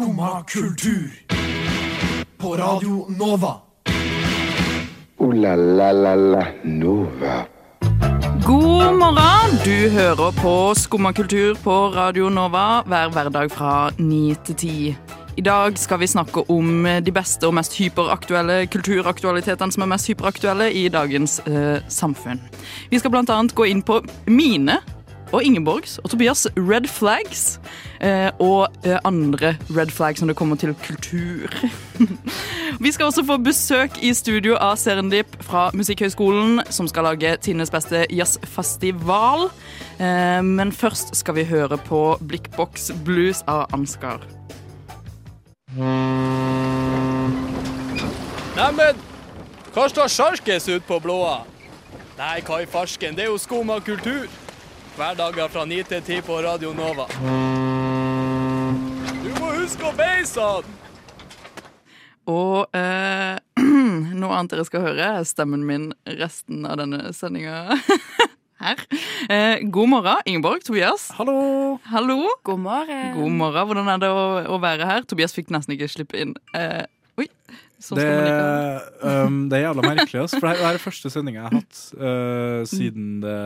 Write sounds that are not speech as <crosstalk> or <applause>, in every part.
Skumma kultur. På Radio Nova. O-la-la-la-la Nova. God morgen! Du hører på Skumma kultur på Radio Nova hver hverdag fra 9 til 10. I dag skal vi snakke om de beste og mest hyperaktuelle kulturaktualitetene som er mest hyperaktuelle i dagens eh, samfunn. Vi skal annet gå inn på mine og Ingeborgs og Tobias red flags. Eh, og eh, andre red flags når det kommer til kultur. <laughs> Vi skal også få besøk i studio av Serendip fra Musikkhøgskolen, som skal lage Tines beste jazzfestival. Eh, men først skal vi høre på Blikkboks Blues av Ansgar. Neimen, hva står sjarkes ut på blåa? Nei, hva i farsken, det er jo skum av kultur. Hverdager fra 9 til 10 på Radio Nova. Du må huske å beise han! Og eh, <clears throat> noe annet dere skal høre, er stemmen min resten av denne sendinga <laughs> her. Eh, god morgen, Ingeborg. Tobias. Hallo. Hallo. God morgen. God morgen. Hvordan er det å, å være her? Tobias fikk nesten ikke slippe inn. Eh, oi. Sånn Det, ikke um, det er jævla merkelig. Også, For det er det er første sendinga jeg har hatt uh, siden, det,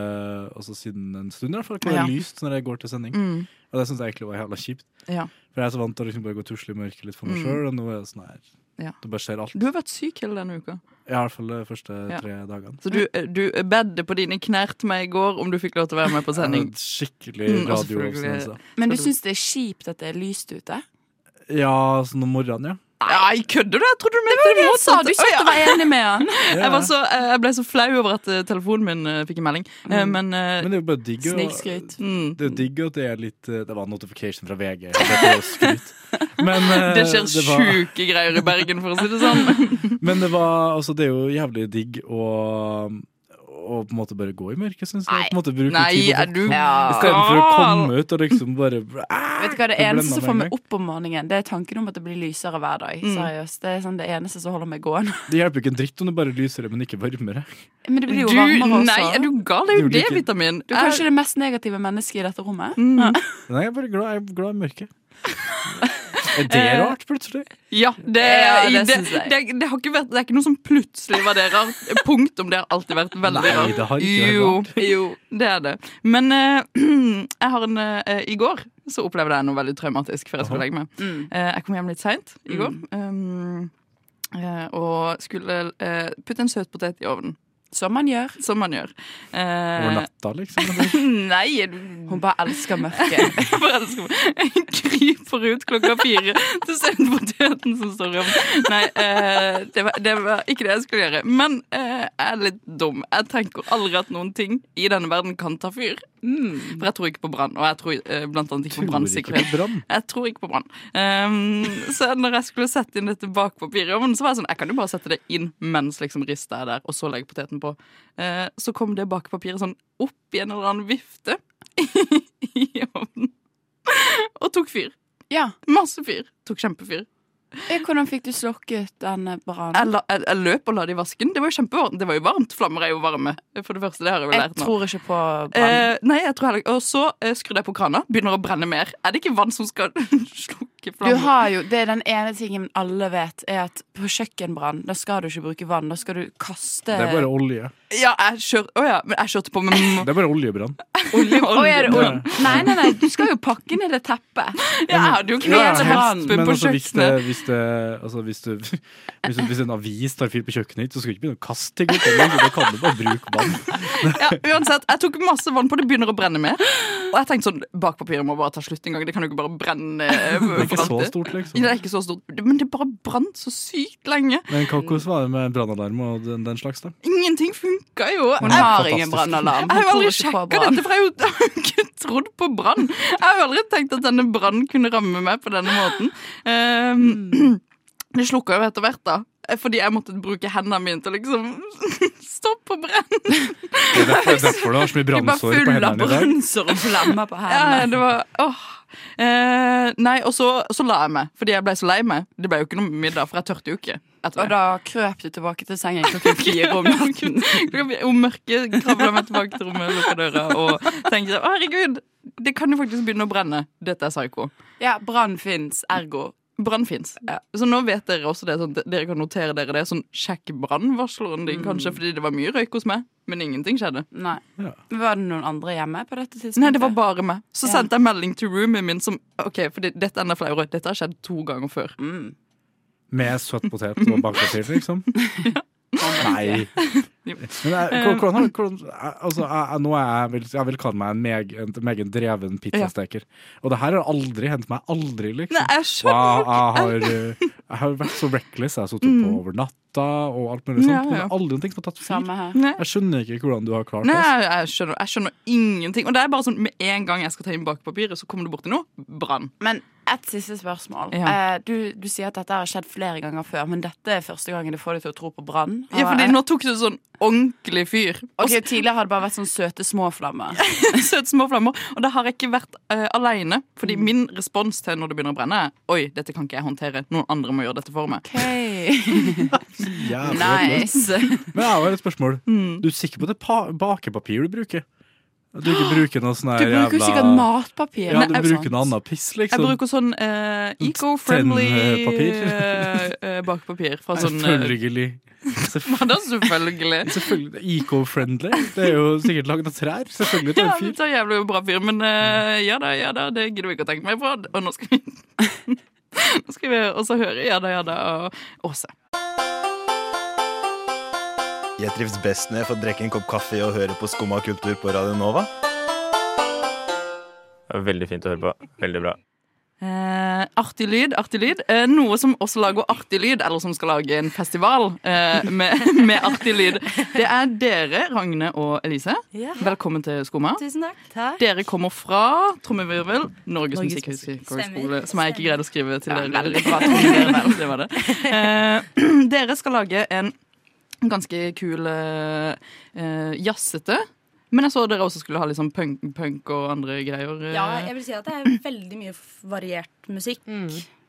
altså siden en stund. i hvert fall, Hvor det Ja. lyst når jeg går til sending. Mm, Og det syns jeg egentlig var jævla kjipt. ja. For jeg er så vant til å liksom bare gå tusle i mørket litt for meg Mm. sjøl, og nå er det sånn her Ja. Du bare ser alt. Du har vært syk hele denne uka. I hvert fall de første Ja. tre dagene. Så du, du bedde på dine knær til meg i går om du fikk lov til å være med på sending. Skikkelig radio. Mm. Men du syns det er kjipt at det er lyst ute? Ja, sånn om morgenen, ja. Nei, kødder du? Jeg trodde du mente det Jeg sa motsatte. du ikke at du var enig med han. <laughs> Jeg, var så, jeg ble så flau over at eh, telefonen min eh, fikk en melding. Eh, Men, eh, Men det er jo bare digg Snikskryt. mm, det er digg at det er litt Det var en notification fra VG. Det. Men, eh, <laughs> det skjer var- sjuke greier i Bergen, for å si det sånn. <laughs> Men det var Altså, det er jo jævlig digg å å på en måte bare gå i mørket, syns jeg. På en måte bruke Nei, tid på er du det. Ja. Istedenfor å komme ut og liksom bare <laughs> ah, Vet du hva, Det eneste som får meg opp om morgenen, Det er tanken om at det blir lysere hver dag. Mm. Seriøst, Det er sånn det eneste som holder meg gående. <laughs> Det hjelper ikke en dritt om det bare lysere, men ikke varmere. Men det blir jo Du, varmere også. nei, er du gal? Det er jo det, D-vitamin. Du er kanskje det mest negative mennesket i dette rommet. Mm. Nei, jeg er bare glad, jeg er glad i mørket. <laughs> Er det Eh, rart, plutselig? Ja, det, Ja, det det, det, det, har ikke vært, det er ikke noe som plutselig var det rart. Punktum. Det har alltid vært veldig Nei, rart. det har ikke vært jo, rart. jo, det er det. Men uh, <clears throat> jeg har en uh, I går så opplevde jeg noe veldig traumatisk før jeg skulle legge meg. Mm. Uh, jeg kom hjem litt seint i går um, eh, og skulle putte en søtpotet i ovnen. Som man gjør. Som man gjør. Over Eh, natta, liksom? <laughs> nei, Hun bare elsker mørket. <laughs> Hun bare elsker meg. Kryper ut klokka fire til søvnpoteten som står i ovnen. Nei, eh, det, var, det var ikke det jeg skulle gjøre. Men eh, jeg er litt dum. Jeg tenker aldri at noen ting i denne verden kan ta fyr. Mm. For jeg tror ikke på brann. Og jeg tror eh, blant annet ikke på brannsikkerhet. brann. Jeg tror ikke på brann. Um, så når jeg skulle sette inn dette bakpapiret i ovnen, så var jeg sånn Jeg kan jo bare sette det inn mens liksom ristet er der, og så legge poteten på. Eh, så kom det bakpapiret sånn opp i en eller annen vifte <laughs> i ovnen. Og tok fyr. Ja. Masse fyr. Tok kjempefyr. Hvordan fikk du slokket denne brannen? Jeg, jeg, jeg løp og la det i vasken. Det var jo kjempevarmt. Det var jo varmt. Flammer er jo varme. For det første, det har jeg jo lært nå. Jeg tror ikke på brann. Eh, nei, jeg tror heller Og så eh, skrudde jeg på krana. Begynner å brenne mer. Er det ikke vann som skal <laughs> slukke Du flammer? har jo, det er Den ene tingen alle vet, er at på kjøkkenbrann da skal du ikke bruke vann. Da skal du kaste Det er bare olje. Ja, jeg kjør, oh ja, men jeg kjørte på med Det er bare oljebrann. <laughs> olje. olje, det Nei, nei, nei, du skal jo pakke ned det teppet. <laughs> Ja, jeg hadde jo ikke Ja, på altså, hvis, det, kjøkkenet. hvis, det, altså, hvis, du, hvis, hvis en avis tar fyr på kjøkkenet ditt, så skal du ikke begynne å kaste ting. ut, Da kan du bare bruke vann. <laughs> Ja, uansett, jeg tok masse vann på det, begynner å brenne mer. Og jeg tenkte sånn, bakpapiret må bare ta slutt en gang. Det kan jo ikke bare brenne eh, Det ikke så stort, liksom. Det er ikke så stort, men det bare brant så sykt lenge. Men hvordan var det med brannalarm og den, den slags, da? Ingenting funka jo. Hun Jeg, har ingen brannalarm. jeg har aldri sjekka dette, for jeg har jo <laughs> ikke trodd på brann. Jeg har aldri tenkt at denne brannen kunne ramme meg på denne måten. Um, <clears throat> det slukka jo etter hvert, da. Fordi jeg måtte bruke hendene mine til å liksom <laughs> stoppe brenne Det er derfor, derfor du har så mye <laughs> bare brannsår på full av hendene i dag. brannsår og flammer på <laughs> Ja, hendene. det var åh. Eh, nei, og så, så la jeg meg, fordi jeg ble så lei meg. Det ble jo ikke noe middag, for jeg tørte jo ikke. Og da krøp du tilbake til sengen klokken fire om natten. Om mørket kravla meg tilbake til rommet, lukka døra og tenkte herregud, det kan jo faktisk begynne å brenne. Dette er psyko. Ja, brann fins, ergo Brann fins. Så nå vet dere også det. Sånn, dere kan notere dere det. Sånn, sjekk brannvarsleren din, kanskje, fordi det var mye røyk hos meg. Men ingenting skjedde. Nei. Ja. Var det noen andre hjemme på dette tidspunktet? Nei, det var bare meg. Så Ja. sendte jeg melding til roomien min som OK, for dette er enda flauere. Dette har skjedd to ganger før. mm. Med søt potet og bankepapir, liksom? <laughs> Nei. <laughs> Men hvordan, hvordan, altså, jeg, nå er jeg, vil, jeg vil kalle meg en megen, dreven pizzasteker. Og det her har aldri hendt meg. Aldri, liksom. Nei, jeg jeg, jeg, har, eh, jeg har vært så reckless. Jeg har sittet på over natta og alt mulig sånt. Men det er aldri noe som har tatt fyr. Jeg skjønner ikke hvordan du har klart det. jeg, jeg, skjønner, jeg skjønner ingenting. Og det er bare sånn, Med en gang jeg skal ta inn bakpapiret, så kommer du borti noe. Brann. Men et siste spørsmål. Ja. Eh, du, du sier at dette har skjedd flere ganger før, men dette er første gangen du får deg til å tro på brann? Ja, fordi Nå tok du sånn ordentlig fyr. Ok, Også, Tidligere har det bare vært sånn søte små flammer. <laughs> søte små flammer. Og det har jeg ikke vært uh, aleine. Fordi min respons til når det begynner å brenne, er Oi, dette kan ikke jeg håndtere. Noen andre må gjøre dette for meg. <laughs> Jævlig nice. Men jeg har et spørsmål. Mm. Du er sikker på det pa bakepapir du bruker? Du ikke bruker noe sånn her Du bruker jo sikkert matpapir. Ja, du Nei, bruker noe annet piss, Jeg liksom. bruker sånn uh, eco-friendly <laughs> eh, eh, fra sånn Selvfølgelig. <laughs> Selvfølgelig? <laughs> Selvfølgelig. Eco-friendly. Det er jo sikkert laget av trær. Selvfølgelig Det er Ja, det det fyr. tar jævlig bra fyr, men uh, ja da, ja da, det gidder vi ikke å tenke mer på. Og nå skal vi Nå skal vi også høre Ja da, ja da og Åse. Jeg trives best når jeg får drikke en kopp kaffe og høre på Skumma kultur på Radio Nova. Det var Veldig fint å høre på. Veldig bra. Eh, artig lyd, artig lyd. Eh, noe som også lager artig lyd, eller som skal lage en festival eh, med, med artig lyd, det er dere, Ragne og Elise. Velkommen til Skumma. Tusen takk. Dere kommer fra trommevirvel, Norges, Norges musikkhøgskole, som jeg ikke greide å skrive til Ja, dere. veldig bra. Det var det. Eh, <clears throat> dere skal lage en ganske kul eh, eh, jazzete men jeg så dere også skulle ha litt sånn punk, punk og andre greier. eh. Ja, jeg vil si at det er veldig mye variert musikk.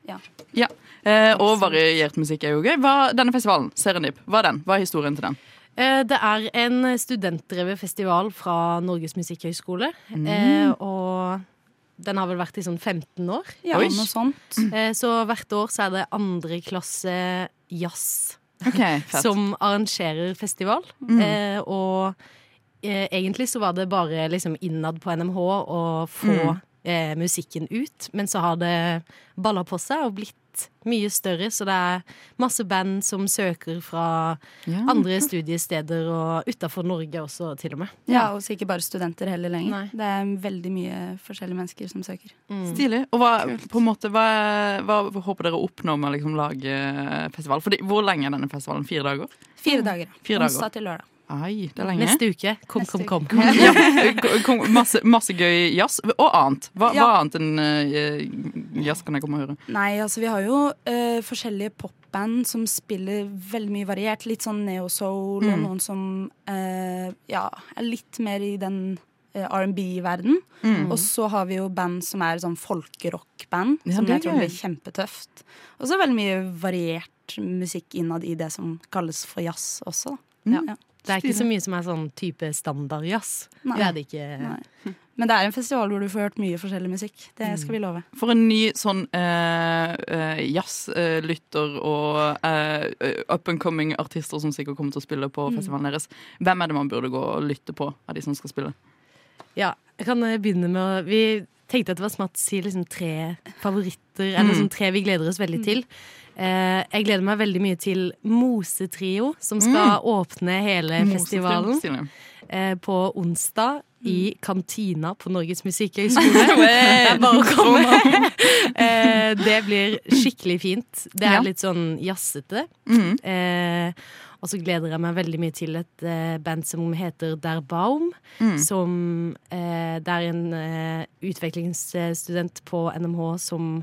Ja. Ja, eh, Og variert musikk er jo gøy. Hva, denne festivalen, Serendip, hva er den? Hva er historien til den? Eh, Det er en studentdrevet festival fra Norges musikkhøgskole. Eh, og den har vel vært i sånn 15 år. Ja, Oi. noe sånt. Eh, så hvert år så er det andre klasse jazz Ok, <laughs> fett. som arrangerer festival. Eh, og eh, egentlig så var det bare liksom innad på NMH å få eh, musikken ut. Men så har det balla på seg og blitt mye større, så det er masse band som søker fra Ja. andre studiesteder og utafor Norge også, til og med. Ja, og så ikke bare studenter heller lenger. Nei. Det er veldig mye forskjellige mennesker som søker. Stilig. Og hva, på en måte, hva, hva håper dere å oppnå med å liksom lage festival? Fordi, hvor lenge er denne festivalen? Fire dager? Fire dager. Fire dager. Onsdag til lørdag. Ai, det er lenge. Neste uke. Kom, Neste kom, uke. <laughs> kom. ja, kom- masse, masse gøy jazz. Og annet. Hva, Ja. hva annet enn uh, jazz kan jeg komme og høre? Nei, altså vi har jo uh, forskjellige popband som spiller veldig mye variert. Litt sånn neo-soul, og Mm. noen som uh, ja, er litt mer i den R&B-verden. Mm. Og så har vi jo band som er sånn folkerock-band, Ja, som jeg tror blir kjempetøft. Og så veldig mye variert musikk innad i det som kalles for jazz også. Mm. Ja. Det er ikke så mye som er sånn type standardjazz. Det er det ikke. Nei. Men det er en festival hvor du får hørt mye forskjellig musikk. Det skal vi love. For en ny sånn uh, eh, jazzlytter og eh, eh, up and coming artister som sikkert kommer til å spille på festivalen deres. Hvem er det man burde gå og lytte på av de som skal spille? Ja, jeg kan begynne med å Vi tenkte at det var smart å si liksom tre favoritter, eller Mm. sånn tre vi gleder oss veldig til. Eh, jeg gleder meg veldig mye til Mosetrio, som skal åpne hele festivalen Stilig. eh, på onsdag i kantina på Norges <laughs> musikkhøgskole. det er bare å komme. <laughs> eh, det blir skikkelig fint. Det er litt sånn jazzete. Mhm. Eh, og så gleder jeg meg veldig mye til et eh, band som heter Der Baum. Mm. Som eh, Det er en eh, utviklingsstudent på NMH som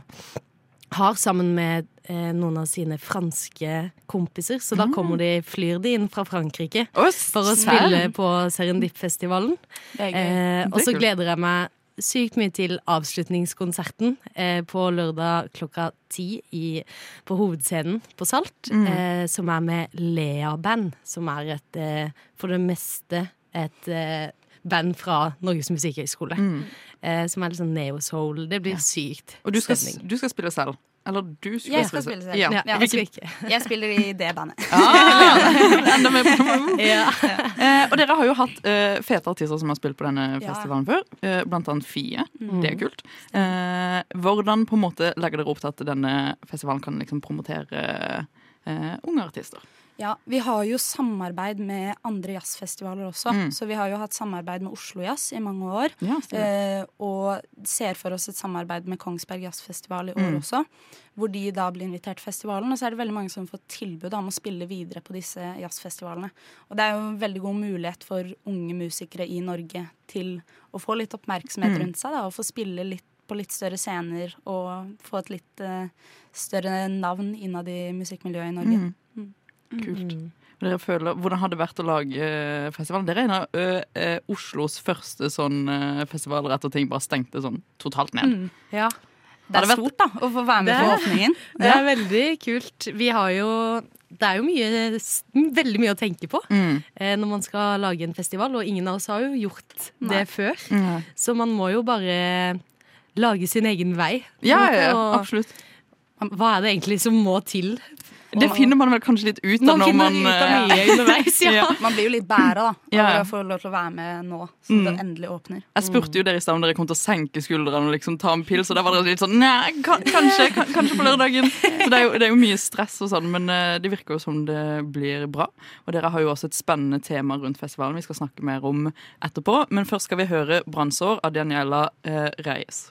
har sammen med eh, noen av sine franske kompiser. Så da kommer de, flyr de inn fra Frankrike Ost, for å spille på Serendip-festivalen. Er. Eh, og så gleder jeg meg sykt mye til avslutningskonserten eh, på lørdag klokka ti i, på hovedscenen på Salt. Mm. Eh, som er med Lea Band, som er et eh, for det meste et eh, band fra Norges musikkhøgskole. Mm. Eh, som er litt sånn neo-soul. Det blir sykt Og du skal, du skal spille selv. Eller du skulle Jeg skal spille selv. Ja, Ja, jeg skal Jeg spiller i det bandet. Enda mer promo. <laughs> Ja. Eh, og dere har jo hatt eh, fete artister som har spilt på denne festivalen før. Eh, blant annet Fie. Mm. Det er kult. Eh, hvordan på en måte legger dere opp til at denne festivalen kan liksom promotere eh, unge artister? Ja, Vi har jo samarbeid med andre jazzfestivaler også. Mm. Så vi har jo hatt samarbeid med Oslo Jazz i mange år. Ja, eh, og ser for oss et samarbeid med Kongsberg Jazzfestival i år Mm. også. Hvor de da blir invitert til festivalen. Og så er det veldig mange som får tilbud om å spille videre på disse jazzfestivalene. Og det er jo en veldig god mulighet for unge musikere i Norge til å få litt oppmerksomhet Mm. rundt seg. da, Og få spille litt på litt større scener og få et litt uh, større navn innad i musikkmiljøet i Norge. Mm. Kult. Dere føler, hvordan har det vært å lage eh, festivalen? Dere er en av Oslos første sånn festivaler etter ting bare stengte sånn totalt ned. Mm. Ja. Det er stort da, å få være med på åpningen. <laughs> Det er veldig kult. Vi har jo Det er jo mye, veldig mye å tenke på Mm. eh, når man skal lage en festival, og ingen av oss har jo gjort Nei. det før. Nei. Så man må jo bare lage sin egen vei. Ja, ja, ja, absolutt. Hva er det egentlig som må til? Det finner man vel kanskje litt ut av Man når man av eh, <laughs> underveis, ja. Ja. Man blir jo litt bæra da, Når over ja. å få lov til å være med nå, så Mm. det endelig åpner. Jeg spurte jo dere i stad om dere kom til å senke skuldrene og liksom ta en pils, og da var dere litt sånn Nei, <laughs> kanskje, kanskje på lørdagen. Så det er, jo, det er jo mye stress og sånn, men eh, det virker jo som det blir bra. Og dere har jo også et spennende tema rundt festivalen vi skal snakke mer om etterpå. Men først skal vi høre 'Brannsår' av Daniela eh, Reyes.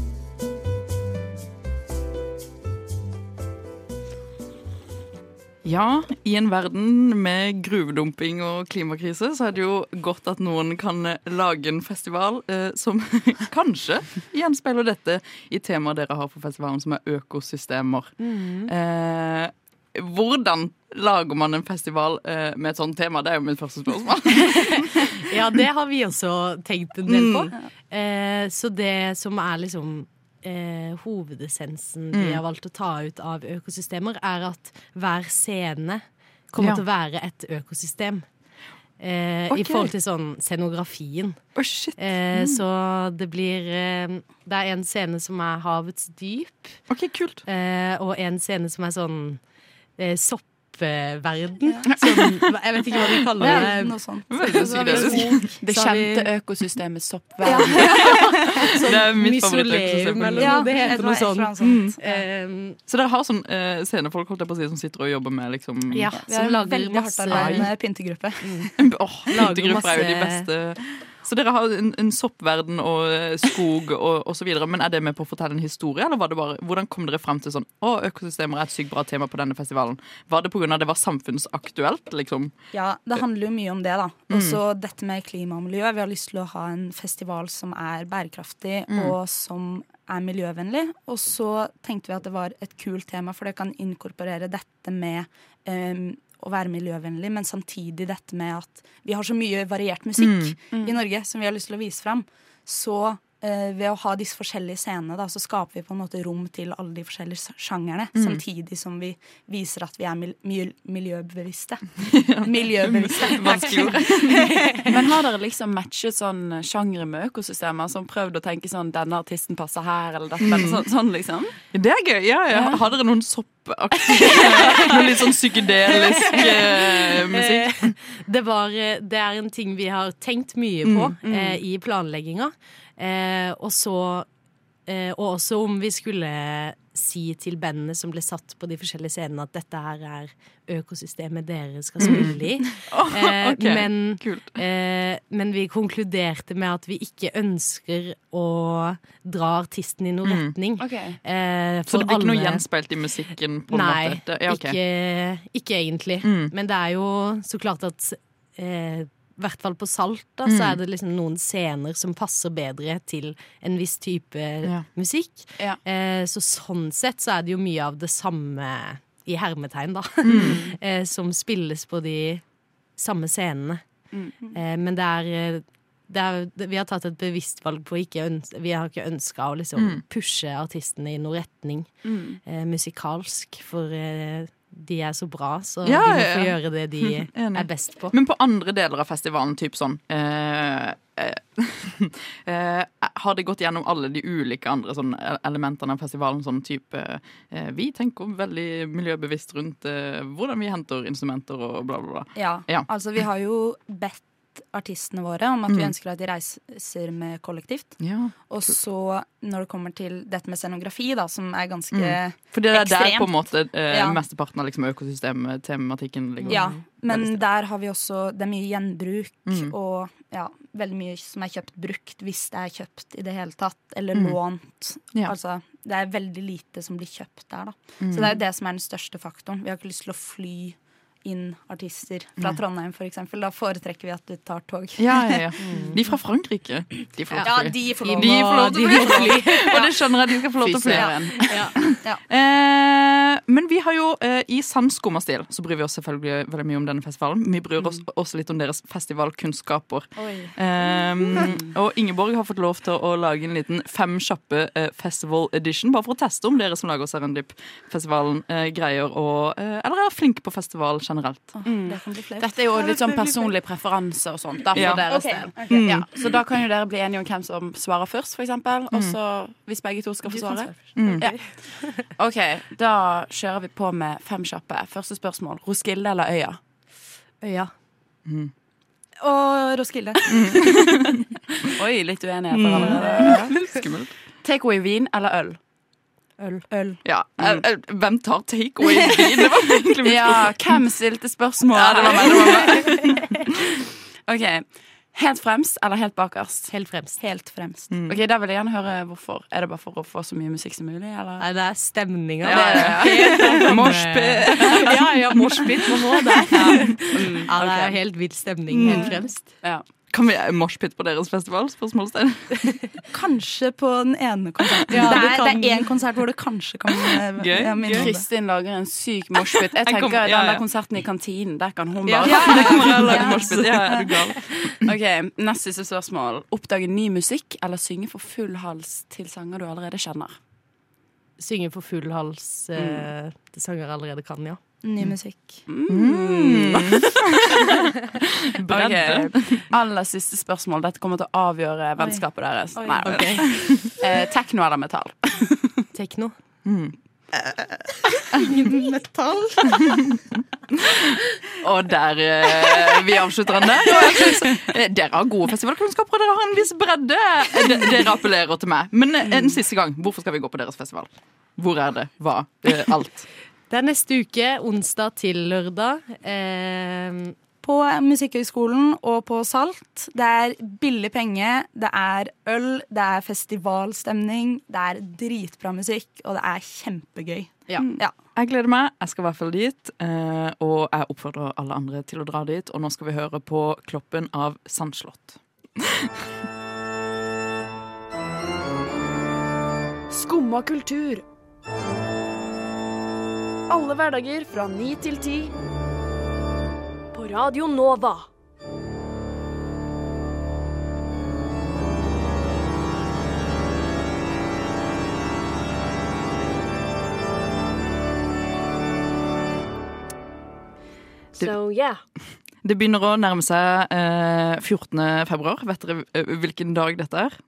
Ja, i en verden med gruvedumping og klimakrise, så er det jo godt at noen kan lage en festival eh, som <laughs> kanskje gjenspeiler dette i temaet dere har på festivalen, som er økosystemer. Eh, hvordan lager man en festival eh, med et sånt tema? Det er jo mitt første spørsmål. <laughs> Ja, det har vi også tenkt en del på. Mm. Eh, så det som er liksom eh, hovedessensen vi de har valgt å ta ut av økosystemer, er at hver scene kommer Ja. til å være et økosystem. Eh, I forhold til sånn scenografien. shit. Eh, Mm. Så det blir eh, Det er en scene som er havets dyp. Ok, kult eh, Og en scene som er sånn eh, soppverden. Som, jeg vet ikke hva de kaller Ja, det. noe sånt. Så det Så vi- kjente økosystemet soppverden. <laughs> Det er mitt favorittøkosystem. Ja. Det et heter noe sånt. Mm. Eh, Så dere har sånn uh, scenefolk holdt jeg på å si, som sitter og jobber med liksom ja, Vi som har lager veldig hardt masse arbeidende pyntegruppe. <laughs> Åh, Lager Pyntegrupper er jo de beste. Så dere har en, en soppverden og eh, skog og, osv. Men er det med på å fortelle en historie, eller var det bare, hvordan kom dere frem til sånn Å, økosystemer er et sykt bra tema på denne festivalen. Var det pga. det var samfunnsaktuelt, liksom? Ja, det handler jo mye om det, da. Mm. Og så dette med klima og miljø. Vi har lyst til å ha en festival som er bærekraftig, Mm. og som er miljøvennlig. Og så tenkte vi at det var et kult tema, for det kan inkorporere dette med em, å være miljøvennlig, men samtidig dette med at vi har så mye variert musikk Mm. i Norge som vi har lyst til å vise fram. Så ved å ha disse forskjellige scenene, da, så skaper vi på en måte rom til alle de forskjellige sjangerne, Mm. samtidig som vi viser at vi er mil mil miljøbevisste. <laughs> Miljøbevisste. <laughs> Vanskelig ord. <laughs> Men har dere liksom matchet sånn sjangre med økosystemer? Som prøvd å tenke sånn denne artisten passer her, eller dette, eller sånn, sånn liksom? Det er gøy. ja, ja. Har dere noen soppaktige Noe litt sånn psykedelisk eh, musikk? Eh, Det, var, eh, det er en ting vi har tenkt mye på Mm, mm. eh, i planlegginga. Eh, og så eh, Og også om vi skulle si til bandene som ble satt på de forskjellige scenene, at dette her er økosystemet dere skal spille i. <laughs> Åh, Eh, ok, men, eh, men vi konkluderte med at vi ikke ønsker å dra artisten i noen Mm. retning. Okay. Eh, Så det blir ikke noe alle- gjenspeilt i musikken? på en Nei, måte? Ja, okay. ikke, ikke egentlig. Mm. Men det er jo så klart at eh, i hvert fall på Salt da, Mm. så er det liksom noen scener som passer bedre til en viss type Ja. musikk. Ja. Eh, så sånn sett så er det jo mye av det samme i hermetegn, da. Mm. <laughs> eh, som spilles på de samme scenene. Eh, men det er, eh, det er Vi har tatt et bevisst valg på ikke Vi har ikke ønska å liksom Mm. pushe artistene i noen retning Mm. eh, musikalsk, for eh, de er så bra, så Ja, de må få ja. gjøre det de <laughs> er best på. Men på andre deler av festivalen, typ sånn eh, eh, <laughs> eh, Har det gått gjennom alle de ulike andre sånn, elementene av festivalen? Sånn type eh, Vi tenker veldig miljøbevisst rundt eh, hvordan vi henter instrumenter og bla, bla, bla. Ja, Ja. altså vi har jo bedt artistene våre om at vi Mm. ønsker at de reiser med kollektivt. Ja. Og så når det kommer til dette med scenografi, da, som er ganske Mm. For det er der på en måte eh, Ja. mesteparten av liksom, økosystemtematikken ligger. Ja, men der har vi også Det er mye gjenbruk Mm. og ja, veldig mye som er kjøpt brukt, hvis det er kjøpt i det hele tatt, eller Mm. lånt. Ja. Altså, det er veldig lite som blir kjøpt der, da. Mm. Så det er jo det som er den største faktoren. Vi har ikke lyst til å fly inn artister fra Nei. Trondheim, for eksempel. Da foretrekker vi at du tar tog. Ja, ja, ja. <laughs> De fra Frankrike. De får lov til å fly. Og det skjønner jeg, at du skal få lov til å flere Ja. igjen. Ja. <laughs> Eh, men vi har jo eh, i sann så bryr vi oss selvfølgelig veldig mye om denne festivalen. Vi bryr oss også litt om deres festivalkunnskaper. Eh, og Ingeborg har fått lov til å lage en liten fem kjappe eh, festival edition, bare for å teste om dere som lager Serendip-festivalen greier å eh, Eller er flinke på festival generelt. Det flaut. Dette er jo litt sånn personlig preferanse og sånt. Da, for Ja. deres Ok, del. Mm. Ja, så da kan jo dere bli enige om hvem som svarer først, eksempel. Og så, hvis begge to skal få svare. Mm. Ja. OK, da kjører vi på med fem kjappe. Første spørsmål. Roskilde eller Øya? Øya. Og Roskilde. <laughs> Oi, litt uenigheter allerede. <laughs> Litt skummelt. Takeaway-vin eller øl? Øl. Øl. Ja, eh, Hvem tar takeaway vin? Det var egentlig mitt <laughs> Ja, hvem stilte spørsmål? Ja, det var meg, det var meg. OK. Helt fremst eller helt bakerst? Helt fremst. Helt fremst. Mm. Ok, Da vil jeg gjerne høre hvorfor. Er det bare for å få så mye musikk som mulig? Eller? Nei, det er stemninga. Ja, ja, ja. <laughs> Moshpit. ja, ja, moshpit må nå det. Mm, Ja, det er helt vill stemning helt fremst. Ja. Kan vi moshpit på deres festival? Spørsmålstegn. <laughs> Kanskje på den ene konserten. Ja, det, er, kan- det er én konsert hvor det kanskje kan eh, Gøy, ja. Kristin lager en syk moshpit. Jeg tenker kom- ja, den der konserten i kantinen, der kan hun Ja, bare det kommer jeg lage moshpit. Ja, er du gal? <laughs> Ok, Nest siste spørsmål. Oppdage ny musikk eller synge for full hals til sanger du allerede kjenner? Synge for full hals eh, til sanger jeg allerede kan, ja. Ny musikk. Mm. <laughs> Bredde. Ok, Aller siste spørsmål. Dette kommer til å avgjøre vennskapet deres. Oi. Nei, eh, Tekno eller metall? <laughs> Tekno. <laughs> Metall. Og der eh, vi avslutter den der. Eh, dere har gode festivalkunnskaper, og dere har en viss bredde. Eh, Dere appellerer til meg. Men eh, en siste gang, hvorfor skal vi gå på deres festival? Hvor er det? Hva? Eh, alt. Det er neste uke, onsdag til lørdag. Eh, På Musikkhøgskolen og på Salt. Det er billig penge, det er øl, det er festivalstemning, det er dritbra musikk, og det er kjempegøy. Ja. ja. Jeg gleder meg. Jeg skal i hvert fall dit. eh, Og jeg oppfordrer alle andre til å dra dit. Og nå skal vi høre på Kloppen av Sandslott. Skumma kultur. Alle hverdager fra ni til ti. På Radio Nova. So yeah. Det begynner å nærme seg eh, 14. februar. Vet dere eh, hvilken dag dette er?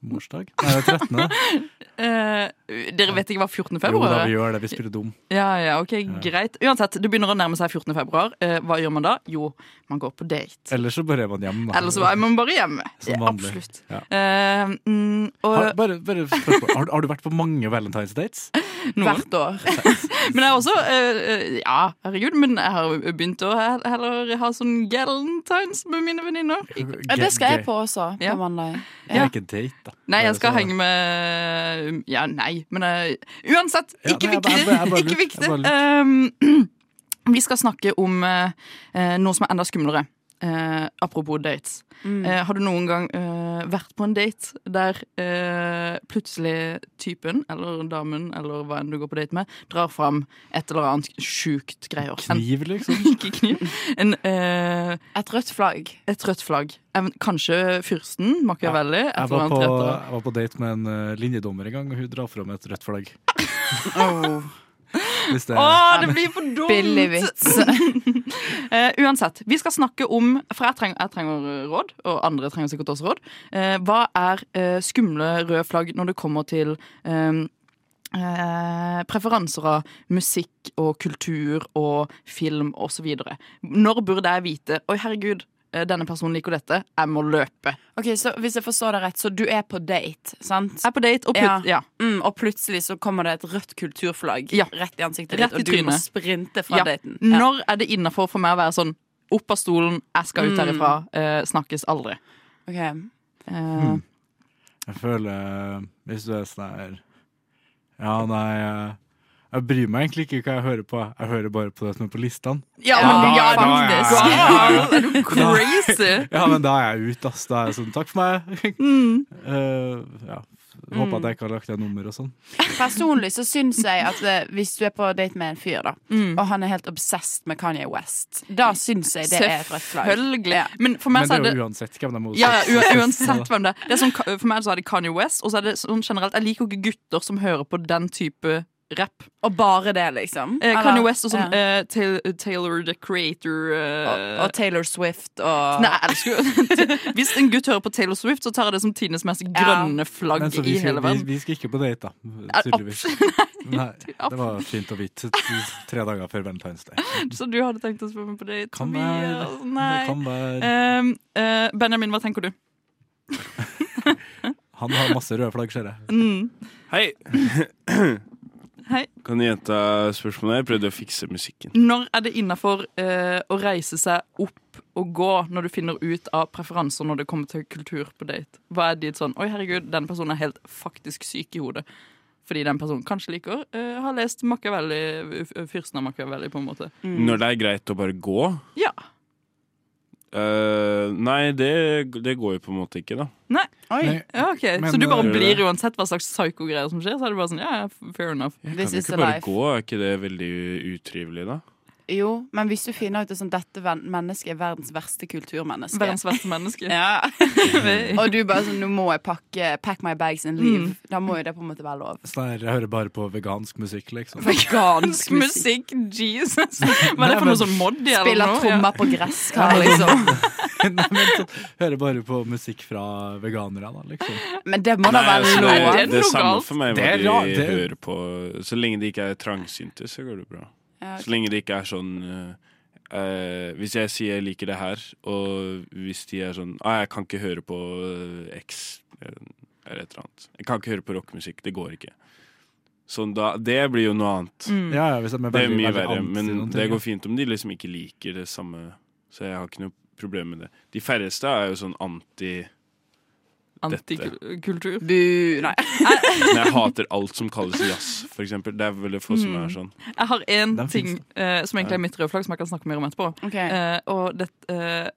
Morsdag? Nei, det er 13. <laughs> Eh, dere vet ikke hva 14. februar Jo da, er? vi gjør det. Vi spiller dum. Ja, ja, ok, greit. Uansett, det begynner å nærme seg 14. februar. Eh, hva gjør man da? Jo, man går på date. Ellers så bare er man hjemme. Eller så er man bare hjemme. Som Ja. Absolutt. Ja. Uh, mm, og Har, bare, bare har, har du vært på mange Valentine's dates? <laughs> noen. Hvert år. <laughs> Men jeg har også eh, Ja, herregud, men jeg har begynt å heller ha sånn galentines med mine venninner. Det skal jeg på også, på Ja. mandag. Det er ikke date, da. Nei, jeg skal så- henge med Ja, nei, men uh, Uansett, Ja, ikke nei, jeg viktig. jeg <laughs> jeg ikke viktig. Um, <clears throat> vi skal snakke om eh, noe som er enda skumlere. Eh, apropos dates. Mm. Eh, har du noen gang eh, vært på en date der eh, plutselig typen, eller damen, eller hva enn du går på date med, drar fram et eller annet sjukt greier? En- Kniv, liksom? <laughs> Ikke kniv. En, eh, Et rødt flagg. et rødt flagg. Kanskje fyrsten, Machiavelli. Ja. Jeg var, på, jeg var på date med en eh, linjedommer en gang, og hun drar fram et rødt flagg. <laughs> Hvis det, Å, det blir for dumt! Billig vits. <laughs> Eh, uansett, vi skal snakke om For jeg trenger, jeg trenger råd, og andre trenger sikkert også råd. Eh, hva er eh, skumle røde flagg når det kommer til eh, eh, preferanser av musikk og kultur og film osv.? Når burde jeg vite Oi, herregud, denne personen liker dette. Jeg må løpe. Ok, så Hvis jeg forstår deg rett, så du er på date, sant? Jeg er på date, og, plut ja. Mm, og plutselig så kommer det et rødt kulturflagg Ja. rett i ansiktet Rett ditt, i og du må sprinte fra Ja. daten. Ja. Når er det innafor for meg å være sånn opp av stolen, jeg skal ut Mm. herifra, eh, snakkes aldri? Ok. Eh, Jeg føler eh, Hvis du er sånn her Ja, nei eh, Jeg bryr meg egentlig ikke hva jeg hører på. Jeg hører bare på det som er på listene. Ja, Da- men ja, da er jeg- faktisk. Ja, <laughs> Er du crazy? <laughs> Ja, men da er jeg ute, ass. Da er jeg sånn Takk for meg. <laughs> Mm. Uh, ja. Håper at jeg ikke har lagt igjen nummer og sånn. Personlig så syns jeg at eh, hvis du er på date med en fyr, da, Mm. og han er helt obsessed med Kanye West, da syns jeg det er et rødt flagg. Selvfølgelig. Men for meg Men det er jo uansett hvem de er ja, ja, uansett hvem det er. det er sånn, For meg så er det Kanye West, og så er det sånn generelt Jeg liker ikke gutter som hører på den type rapp. Og bare det, liksom? Eh, Eller- Kanye West og sånn Ja. eh, Taylor, Taylor the Creator eh, og, og Taylor Swift og Nei, elsker jo <laughs> Hvis en gutt hører på Taylor Swift, så tar jeg det som tidenes mest grønne flagg Men så i skal, hele verden. vi skal ikke på date, da. Tydeligvis. <laughs> Nei, det var fint å vite. Tre dager før Valentine's Day. <laughs> Så du hadde tenkt å spørre meg på date? Kan være. Nei. Det kan være. Ehm, eh, Benjamin, hva tenker du? Han har masse røde flagg, ser jeg. Mm. Hei. <clears throat> Hei. Kan du gjenta spørsmålet? Jeg prøvde å fikse musikken. Når er det innafor eh, å reise seg opp og gå når du finner ut av preferanser når det kommer til kultur på date? Hva er ditt sånn Oi, herregud, den personen er helt faktisk syk i hodet. Fordi den personen kanskje liker eh, har lest Machiavelli, fyrsten av Machiavelli, på en måte. Når det er greit å bare gå? Ja. Eh, nei, det, det går jo på en måte ikke, da. Nei. Oi. Ja, ok. Men, Så du bare eh, blir uansett hva slags psyko-greier som skjer? Så er det bare sånn, ja, fair enough. Kan jo ikke bare gå? Er ikke det veldig utrivelig, da? Jo, men hvis du finner ut at sånn, dette mennesket er verdens verste kulturmenneske Verdens verste menneske. Ja. <laughs> Og du bare sånn Nå må jeg pakke Pack my bags and leave. Mm. Da må jo det på en måte være lov. Sånn jeg hører bare på vegansk musikk, liksom. Vegansk musikk, Jesus! Hva er det for noe sånn Moddi eller Spiller noe? trommer på gresskar, liksom. <laughs> Nei, men så, hører bare på musikk fra veganere, da, liksom. Men det må da Nei, være altså, lov. det, det, er samme for meg Det hva de er- hører på. Så lenge de ikke er trangsynte, så går det bra. Ja, ok. Så lenge det ikke er sånn Uh, Hvis jeg sier jeg liker det her, og hvis de er sånn ah, 'Jeg kan ikke høre på uh, X eller et eller annet'. Jeg kan ikke høre på rockemusikk. Det går ikke. Sånn da, det blir jo noe annet. Mm. Ja, ja, hvis de er det er mye verre. Men ting, det går fint om de liksom ikke liker det samme. Så jeg har ikke noe problem med det. De færreste er jo sånn anti Antikultur? Bu, nei. <laughs> Men jeg hater alt som kalles jazz, for eksempel. Det er veldig få som Mm. er sånn. Jeg har én ting eh, som egentlig er mitt røde flagg, som jeg kan snakke mer om etterpå. Ok. Uh, og det, uh,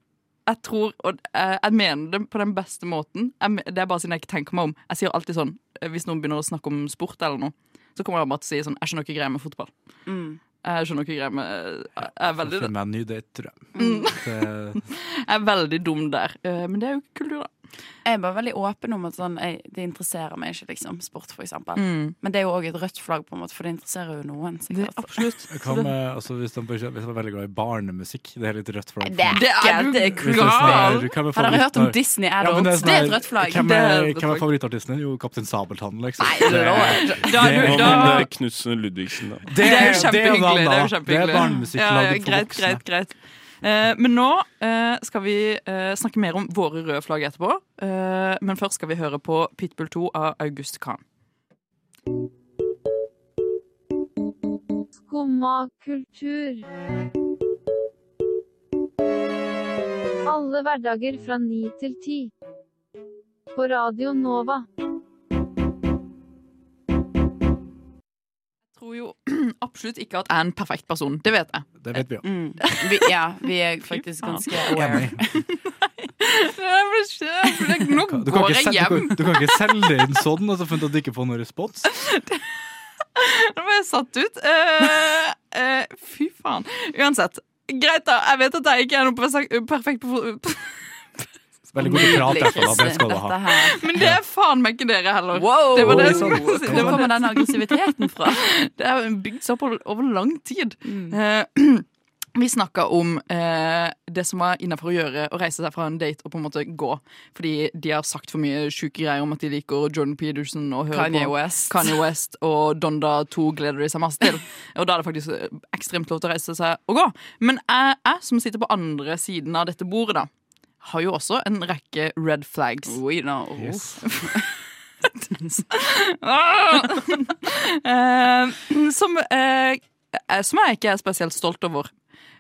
jeg tror, og eh, jeg mener det på den beste måten jeg, Det er bare siden jeg ikke tenker meg om. Jeg sier alltid sånn Hvis noen begynner å snakke om sport eller noe, så kommer jeg bare til å si sånn Jeg skjønner ikke greia med fotball. Mm. Jeg skjønner ikke greia med Jeg er veldig, jeg. Mm. <laughs> Jeg er veldig dum der. Eh, men det er jo kultur, da. Jeg er bare veldig åpen om at sånn, jeg, det interesserer meg ikke, liksom. Sport, for eksempel. Mm. Men det er jo òg et rødt flagg, på en måte, for det interesserer jo noen. sikkert. absolutt. Hva med, altså, hvis, de, er veldig glad i barnemusikk, det er litt rødt flagg. Det er ikke det det sånn gal. Har dere hørt om Disney Ja, Adults? sånn det, er et rødt flagg. Hvem er hvem er favorittartisten din? Jo, Kaptein Sabeltann, liksom. Nei, Det- det, du, med det Knutsen Ludvigsen, da? det er jo kjempehyggelig. Det er jo annet. er barnemusikk Ja, ja, for greit, voksne. greit, greit. Eh, men nå eh, skal vi eh, snakke mer om våre røde flagg etterpå. Eh, men først skal vi høre på Pitbull 2 av August Kahn. Skumma kultur. Alle hverdager fra ni til ti. På Radio Nova. Tror jo <clears throat> absolutt ikke at jeg er en perfekt person. Det vet jeg. Det vet vi jo. Mm. <laughs> Vi, ja, vi er faktisk ganske aware. <laughs> Nei, Nå går jeg hjem. du, kan, du kan ikke selge det inn sånn og så funnet at du ikke får noen respons. <laughs> Nå ble jeg satt ut. Uh, uh, fy faen. Uansett. Greit, da. Jeg vet at jeg ikke er noe perfekt- perfekt på Veldig god til å prate, i hvert fall, det skal. Men det er faen meg ikke dere heller. Wow! Det var det, det Hvor kommer den aggressiviteten fra? <laughs> Det er bygd seg opp over, over lang tid. Mm. Eh, <clears throat> vi snakka om eh, det som var innafor å gjøre å reise seg fra en date og på en måte gå. Fordi de har sagt for mye sjuke greier om at de liker Jordan Peterson og hører Kanye på West. Kanye West og Donda 2 gleder de seg masse til. <laughs> Og da er det faktisk eh, ekstremt lov til å reise seg og gå. Men jeg, jeg som sitter på andre siden av dette bordet, da, har jo også en rekke red flags. We know. Yes. <laughs> Eh, som, eh, eh, som jeg ikke er spesielt stolt over.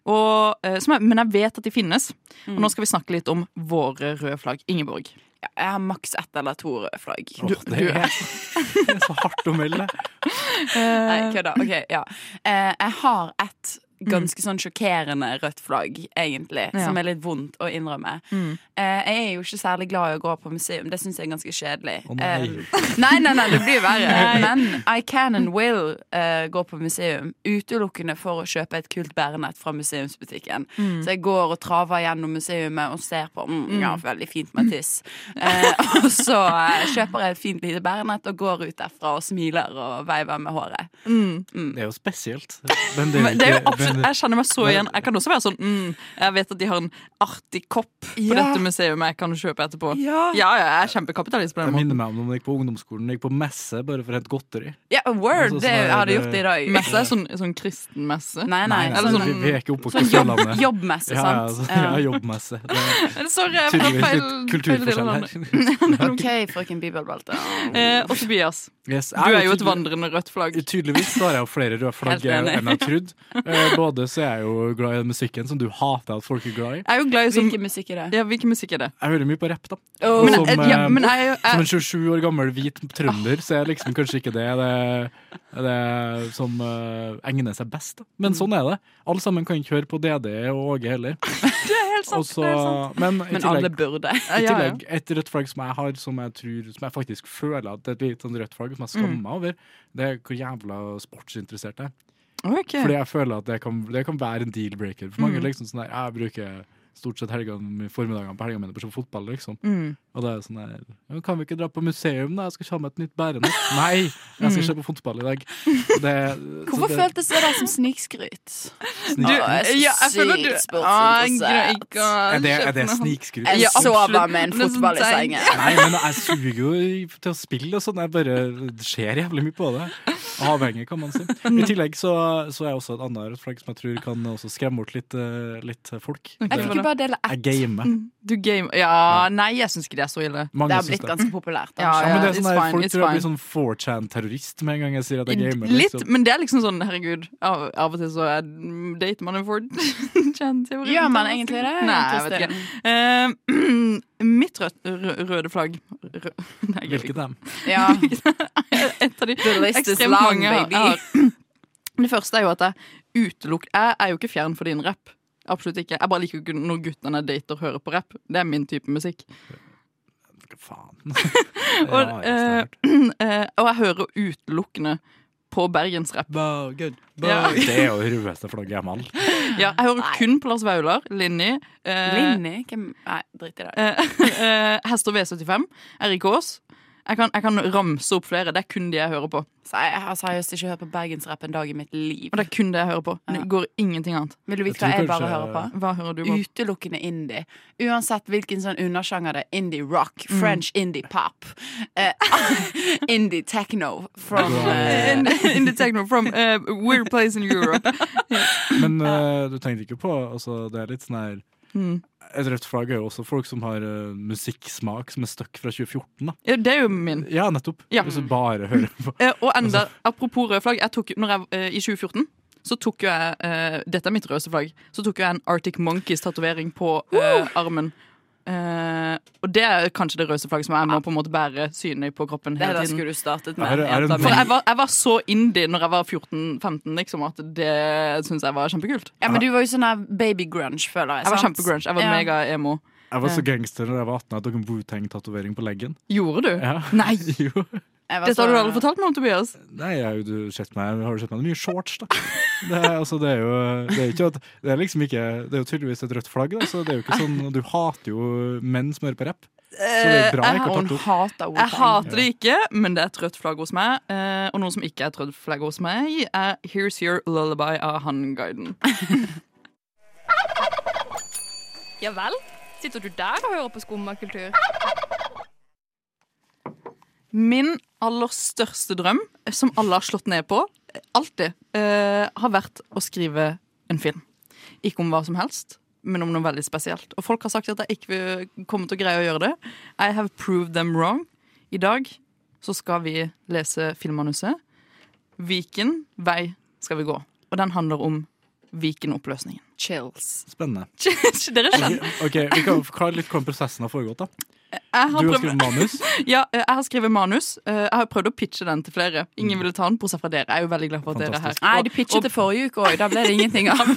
Og, som jeg, men jeg vet at de finnes. Og nå skal vi snakke litt om våre røde flagg. Ingeborg. Ja, jeg har maks ett eller to røde flagg. Åh, det, er, det er så hardt å melde. Nei, kødda. Ok, ja. Eh, jeg har et ganske sånn sjokkerende rødt flagg, egentlig, Ja. som er litt vondt å innrømme. Mm. Eh, jeg er jo ikke særlig glad i å gå på museum. Det syns jeg er ganske kjedelig. Oh, nei. Eh, nei, nei, nei, det blir verre. Men I can and will eh, gå på museum utelukkende for å kjøpe et kult bærenett fra museumsbutikken. Mm. Så jeg går og traver gjennom museumet og ser på mm, ja, Mm. veldig fint Matisse. Eh, og så eh, kjøper jeg et fint lite bærenett og går ut derfra og smiler og veiver med håret. Mm. Det er jo spesielt. <laughs> Men det er jo Men det er jo ikke- jeg kjenner meg så igjen. Jeg kan også være sånn mm, Jeg vet at de har en artig kopp på Ja. dette museet jeg kan kjøpe etterpå. Ja. ja, ja, jeg er kjempekapitalist på Det jeg måten. minner meg om når jeg gikk på ungdomsskolen. Jeg gikk på messe bare for å hente godteri. Ja, word! Altså, det sånn jeg hadde gjort det i dag. Messe er sånn, sånn kristen messe. Nei, nei. Eller altså, sånn- vi, vi er ikke oppvokst <laughs> sånn jobb- jobbmesse, ja, sant? Ja, altså, Ja. ja, jobbmesse. Det er <laughs> Sorry, jeg var feil- kulturforskjell her. <laughs> OK, frøken Bibelbelte. Eh, og Tobias, Yes, du er jo et vandrende rødt flagg. Tydeligvis har jeg jo flere røde flagg enn jeg trodde. Både så er jeg jo glad i den musikken som du hater at folk er glad i. Jeg er jo glad i som, Hvilken musikk er det? Ja, hvilken musikk er det? Jeg hører mye på rapp, da. Oh. Men, som, eh, ja, eh, men jeg, jeg, som en 27 år gammel hvit trønder, så er liksom kanskje ikke det det, det som uh, egner seg best. Da. Men Mm. sånn er det. Alle sammen kan ikke høre på DD og Åge heller. <laughs> det er helt sant. Også, det er sant. men i Men alle burde. i Ja, ja. tillegg et rødt flagg som jeg har, som jeg, tror, som jeg faktisk føler at det er et litt sånn rødt flagg, som jeg Mm. skammer meg over, det er hvor jævla sportsinteressert jeg er. Ok. Fordi jeg føler at det kan, det kan være en deal-breaker. For mange Mm. liksom sånn der, Jeg bruker stort sett helgene, formidagene på helgene mine på sånn fotball, liksom. Mm. Og det er sånn der Kan vi ikke dra på museum, da? Jeg skal ha med et nytt bærenett. <laughs> Nei! Jeg skal Mm. se på fotball i dag. Det, Hvorfor så det, føltes det der som snikskryt? Snik- ja, jeg føler du sykt Ah, er, det, er det snikskryt? Jeg sover med en sånn fotball i sengen. Nei, men jeg suger jo til å spille og sånn. Jeg bare det skjer jævlig mye på det. Avhengig, kan man si. I tillegg så, så er jeg også et annet rødt flagg som jeg tror kan også skremme bort litt, eh, litt folk. Ok. Jeg fikk jo bare dele Jeg ett. gamer. Du game Ja, nei, jeg syns ikke det er så ille. Mange Det har blitt blitt ganske populært. Ja, Ja, men det er sånn fine, Folk tror jeg blir sånn 4chan-terrorist med en gang jeg sier at jeg gamer. Litt, Liksom. men det er liksom sånn, herregud Av, av og til så er, dater man en 4chan-teori. <laughs> Gjør man egentlig det? Nei, jeg vet ikke. Eh, <clears throat> mitt rød, røde flagg rød, <laughs> nei, Hvilket dem? Ja. <laughs> Et av de ekstremt long, mange jeg har- baby. har. <clears throat> Det første er jo at jeg utelukker Jeg er jo ikke fjern for din rapp. Absolutt ikke. Jeg bare liker ikke når guttene jeg dater, hører på rapp. Det er min type musikk. Faen. <laughs> Og, Ja, jeg eh, <clears throat> eh, og jeg hører utelukkende på bergensrapp. Bogen, Ja. Det er jo det rødeste flagget jeg <laughs> har. Ja, jeg hører kun på Lars Vaular, Linni, eh, Linni? Hvem Nei, drit i det. eh, <laughs> eh, Hester V75, Erik Aas. Jeg kan, jeg kan ramse opp flere. Det er kun de jeg hører på. Så jeg har seriøst ikke hørt på bergensrapp en dag i mitt liv. Og det er kun det jeg hører på. Det går ingenting annet. Vil du vite hva jeg bare hører på? Hva hører du på? Utelukkende indie. Uansett hvilken sånn undersjanger det er. Indie rock, French indie pop, Uh, <laughs> indie techno from uh, In, in techno from a weird place in Europe. <laughs> Men uh, du tenkte ikke på altså, Det er litt sånn her Mm. Et rødt flagg er jo også folk som har uh, musikksmak som er stuck fra 2014. da Ja, det er jo min. Ja, nettopp. Ja. Hvis du bare hører på Eh, og enda, apropos røde flagg. Jeg tok, når jeg, eh, I 2014 så tok jo jeg Dette er mitt røde flagg. Så tok jo jeg en Arctic Monkeys-tatovering på uh, armen. Eh, og det er kanskje det røde flagget som jeg må på en måte bære synlig på kroppen Det hele tiden. skulle du startet med, Er det- er det. For jeg var, jeg var så indie når jeg var 14-15, liksom, at det syns jeg var kjempekult. Ja, men du var jo sånn baby grunge, føler jeg. Jeg var kjempegrunge. Jeg var Ja. mega-emo. Jeg var så gangster da jeg var 18 at jeg tok en Wu-Tang-tatovering på leggen. Gjorde du? Ja. Nei! <laughs> jo. Dette har du aldri fortalt meg om, Tobias. Nei, jeg, har du sett meg, har du sett meg i mye shorts, da? Det er, altså, det er jo det er ikke at, det er liksom ikke Det er jo tydeligvis et rødt flagg, da, så det er jo ikke sånn Du hater jo menn som hører på rapp. Så det er bra jeg ikke har tatt det opp. Jeg hater det ikke, men det er et rødt flagg hos meg. Eh, og noe som ikke er et rødt flagg hos meg, er Here's Your Lullaby av Hanguiden. <laughs> Ja vel? Sitter du der og hører på skummakultur? Min aller største drøm, som alle har slått ned på, alltid, eh, har vært å skrive en film. Ikke om hva som helst, men om noe veldig spesielt. Og folk har sagt at jeg ikke vil komme til å greie å gjøre det. I have proved them wrong. I dag så skal vi lese filmmanuset. Viken vei skal vi gå. Og den handler om Viken-oppløsningen. Chills. Spennende. <laughs> Dere skjønner. Ok, Vi kan forklare litt hvordan prosessen har foregått. da Jeg Du har skrevet manus. <laughs> Ja, eh, jeg har skrevet manus. Eh, Jeg har prøvd å pitche den til flere. Ingen ville ta den, bortsett fra dere. Jeg er jo veldig glad for at dere er her. Nei, du pitchet det forrige uke òg. Da ble det ingenting av. <laughs>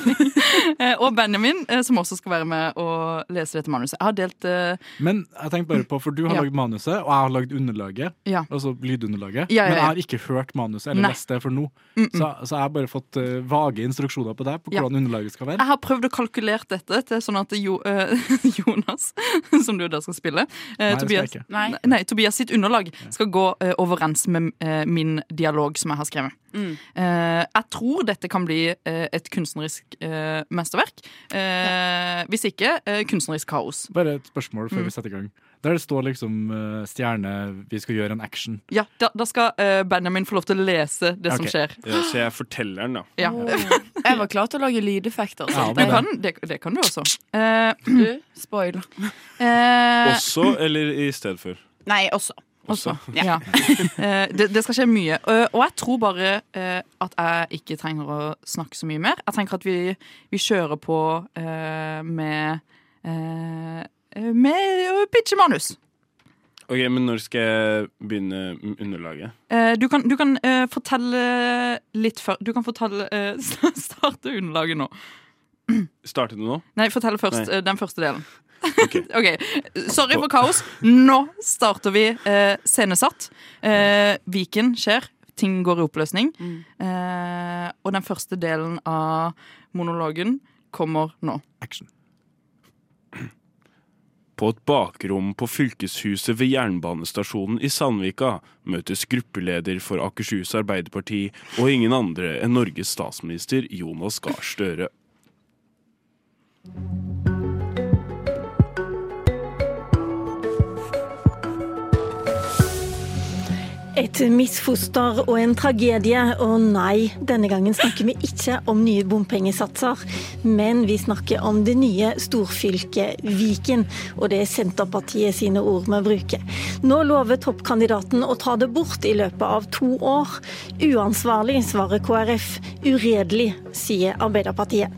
Eh, Og Benjamin, som også skal være med og lese dette manuset. Jeg har delt uh... Men jeg tenkte bare på, for du har Ja. lagd manuset, og jeg har lagd underlaget. Ja. Altså lydunderlaget. Ja, ja, Men jeg har ikke hørt manuset eller Nei. lest det for nå. Mm, mm. Så, så jeg har bare fått uh, vage instruksjoner på deg på Ja. hvordan underlaget skal være. Jeg har prøvd å kalkulere dette til sånn at jo, uh, <laughs> Jonas, som du da skal spille Nei, eh, det skal Tobias, ikke. nei. Nei, Tobias sitt underlag skal gå eh, overens med eh, min dialog som jeg har skrevet. Mm. Eh, jeg tror dette kan bli et kunstnerisk eh, mesterverk. Hvis ikke kunstnerisk kaos. Bare et spørsmål før Mm. vi setter i gang. Der det står liksom uh, stjerne, vi skal gjøre en action. Ja, da, da skal uh, Benjamin få lov til å lese det som skjer. Ja, så jeg forteller den, da. Ja. Jeg var klar til å lage lydeffekter. Ja, det, kan, det, det kan du også. Uh, Du, spoil. <clears throat> eh, Også eller i stedet for? Nei, også. Også. Ja. <laughs> Eh, det, det skal skje mye. Og jeg tror bare at jeg ikke trenger å snakke så mye mer. Jeg tenker at vi, vi kjører på eh, med eh, med å pitche manus. Ok, Men når skal jeg begynne underlaget? Eh, du kan, du kan eh, fortelle litt før Du kan fortelle eh, <laughs> starte underlaget nå. Startet det nå? Nei, fortell først Nei. eh, den første delen. OK. <laughs> Sorry for kaos. Nå starter vi eh, scenesatt. Eh, Viken skjer. Ting går i oppløsning. Eh, og den første delen av monologen kommer nå. Action. På et bakrom på fylkeshuset ved jernbanestasjonen i Sandvika møtes gruppeleder for Akershus Arbeiderparti og ingen andre enn Norges statsminister Jonas Gahr Støre. Et misfoster og en tragedie, og nei, denne gangen snakker vi ikke om nye bompengesatser, men vi snakker om det nye storfylket Viken, og det er Senterpartiet sine ord vi bruker. Nå lover toppkandidaten å ta det bort i løpet av to år. Uansvarlig, svarer KrF. Uredelig, sier Arbeiderpartiet.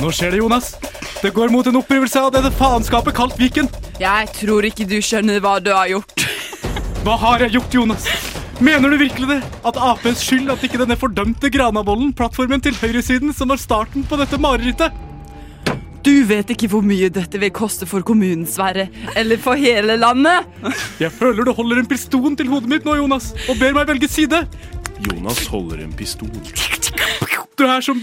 Nå skjer det, Jonas! Det går mot en opprivelse av dette faenskapet kalt Viken. Jeg tror ikke du skjønner hva du har gjort. Hva har jeg gjort, Jonas? Mener du virkelig det? At Aps skyld at ikke denne fordømte Granavolden, plattformen til høyresiden, som var starten på dette marerittet? Du vet ikke hvor mye dette vil koste for kommunen, Sverre. Eller for hele landet. Jeg føler du holder en pistol til hodet mitt nå, Jonas, og ber meg velge side. Jonas holder en pistol. Du er som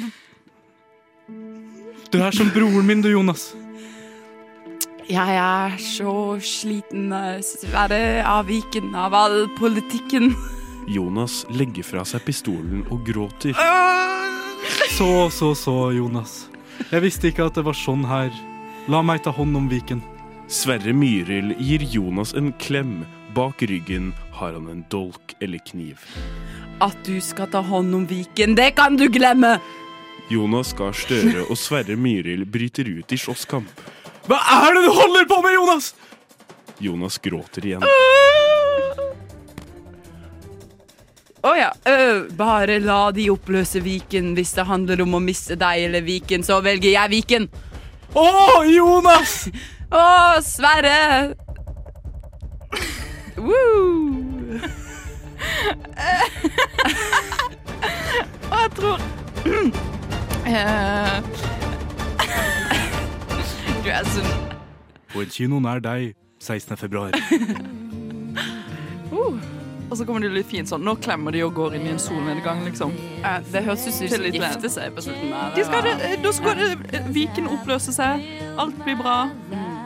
Du er som broren min, du, Jonas. Jeg er så sliten, eh, Sverre, av Viken, av all politikken. Jonas legger fra seg pistolen og gråter. Så, så, så, Jonas. Jeg visste ikke at det var sånn her. La meg ta hånd om Viken. Sverre Myril gir Jonas en klem. Bak ryggen har han en dolk eller kniv. At du skal ta hånd om Viken, det kan du glemme! Jonas Gahr Støre og Sverre Myril bryter ut i slåsskamp. Hva er det du holder på med, Jonas? Jonas gråter igjen. Å ja. Uh, bare la de oppløse Viken. Hvis det handler om å miste deg eller Viken, så velger jeg Viken. Å, Jonas! <laughs> Å, Sverre! Woo! <laughs> Og jeg tror <clears throat> Eh, <laughs> Du er sunn. På en kino nær deg 16. februar. Uh. Og så kommer det litt fint sånn Nå klemmer de og går inn i en solnedgang, liksom. Uh, Det høres ut som de skal gifte seg på slutten. der. De skal det, da skal det, Viken oppløse seg, alt blir bra.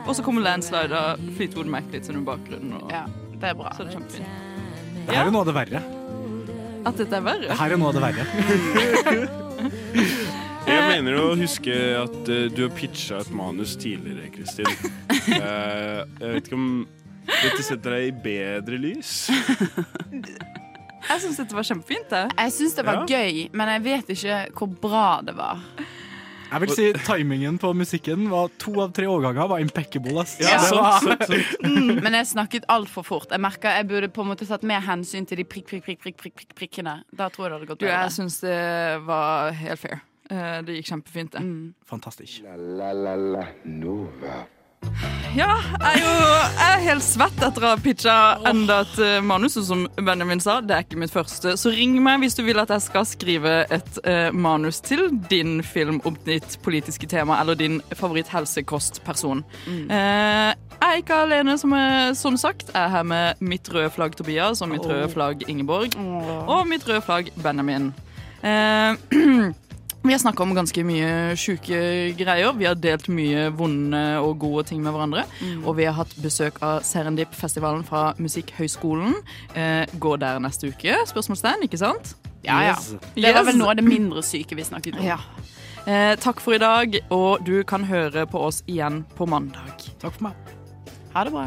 Og så kommer landslider Fleetwood Mac litt sånn i bakgrunnen. Og, ja, det er bra. Så er det kjempefint. Det her er noe av det verre. At dette er verre? Det her er noe av det verre. <laughs> Jeg mener å huske at eh, du har pitcha et manus tidligere, Kristin. <laughs> Eh, jeg vet ikke om dette setter deg i bedre lys? Jeg syns dette var kjempefint. det. Jeg syns det var Ja. gøy, men jeg vet ikke hvor bra det var. Jeg vil si timingen på musikken var to av tre årganger var impeccable. Ass. Ja, Det var- sant, sant. Mm, men jeg snakket altfor fort. Jeg merker Jeg burde på en måte tatt mer hensyn til de prikk, prikk, prikk, prikk, prikk, prikk, prikkene. Da tror jeg det hadde gått Du, bedre. jeg syns det var helt fair. Eh, Det gikk kjempefint, det. Fantastisk. La la la Nova. Ja, jeg er jo jeg er helt svett etter å ha pitcha enda et eh, manus, som Benjamin sa. Det er ikke mitt første. Så ring meg hvis du vil at jeg skal skrive et eh, manus til din film om ditt politiske tema, eller din favoritt-helsekostperson. Eh, jeg er ikke alene, som, er, som sagt. Jeg er her med mitt røde flagg Tobias og mitt røde flagg Ingeborg. Og mitt røde flagg Benjamin. Eh, <clears throat> Vi har snakka om ganske mye sjuke greier. Vi har delt mye vonde og gode ting med hverandre. Og vi har hatt besøk av Serendip-festivalen fra Musikkhøgskolen. Eh, går der neste uke? Spørsmålstegn, ikke sant? Ja, ja. Yes. Det var vel noe av det mindre syke vi snakket om. Ja. Eh, takk for i dag, og du kan høre på oss igjen på mandag. Takk for meg. Ha det bra.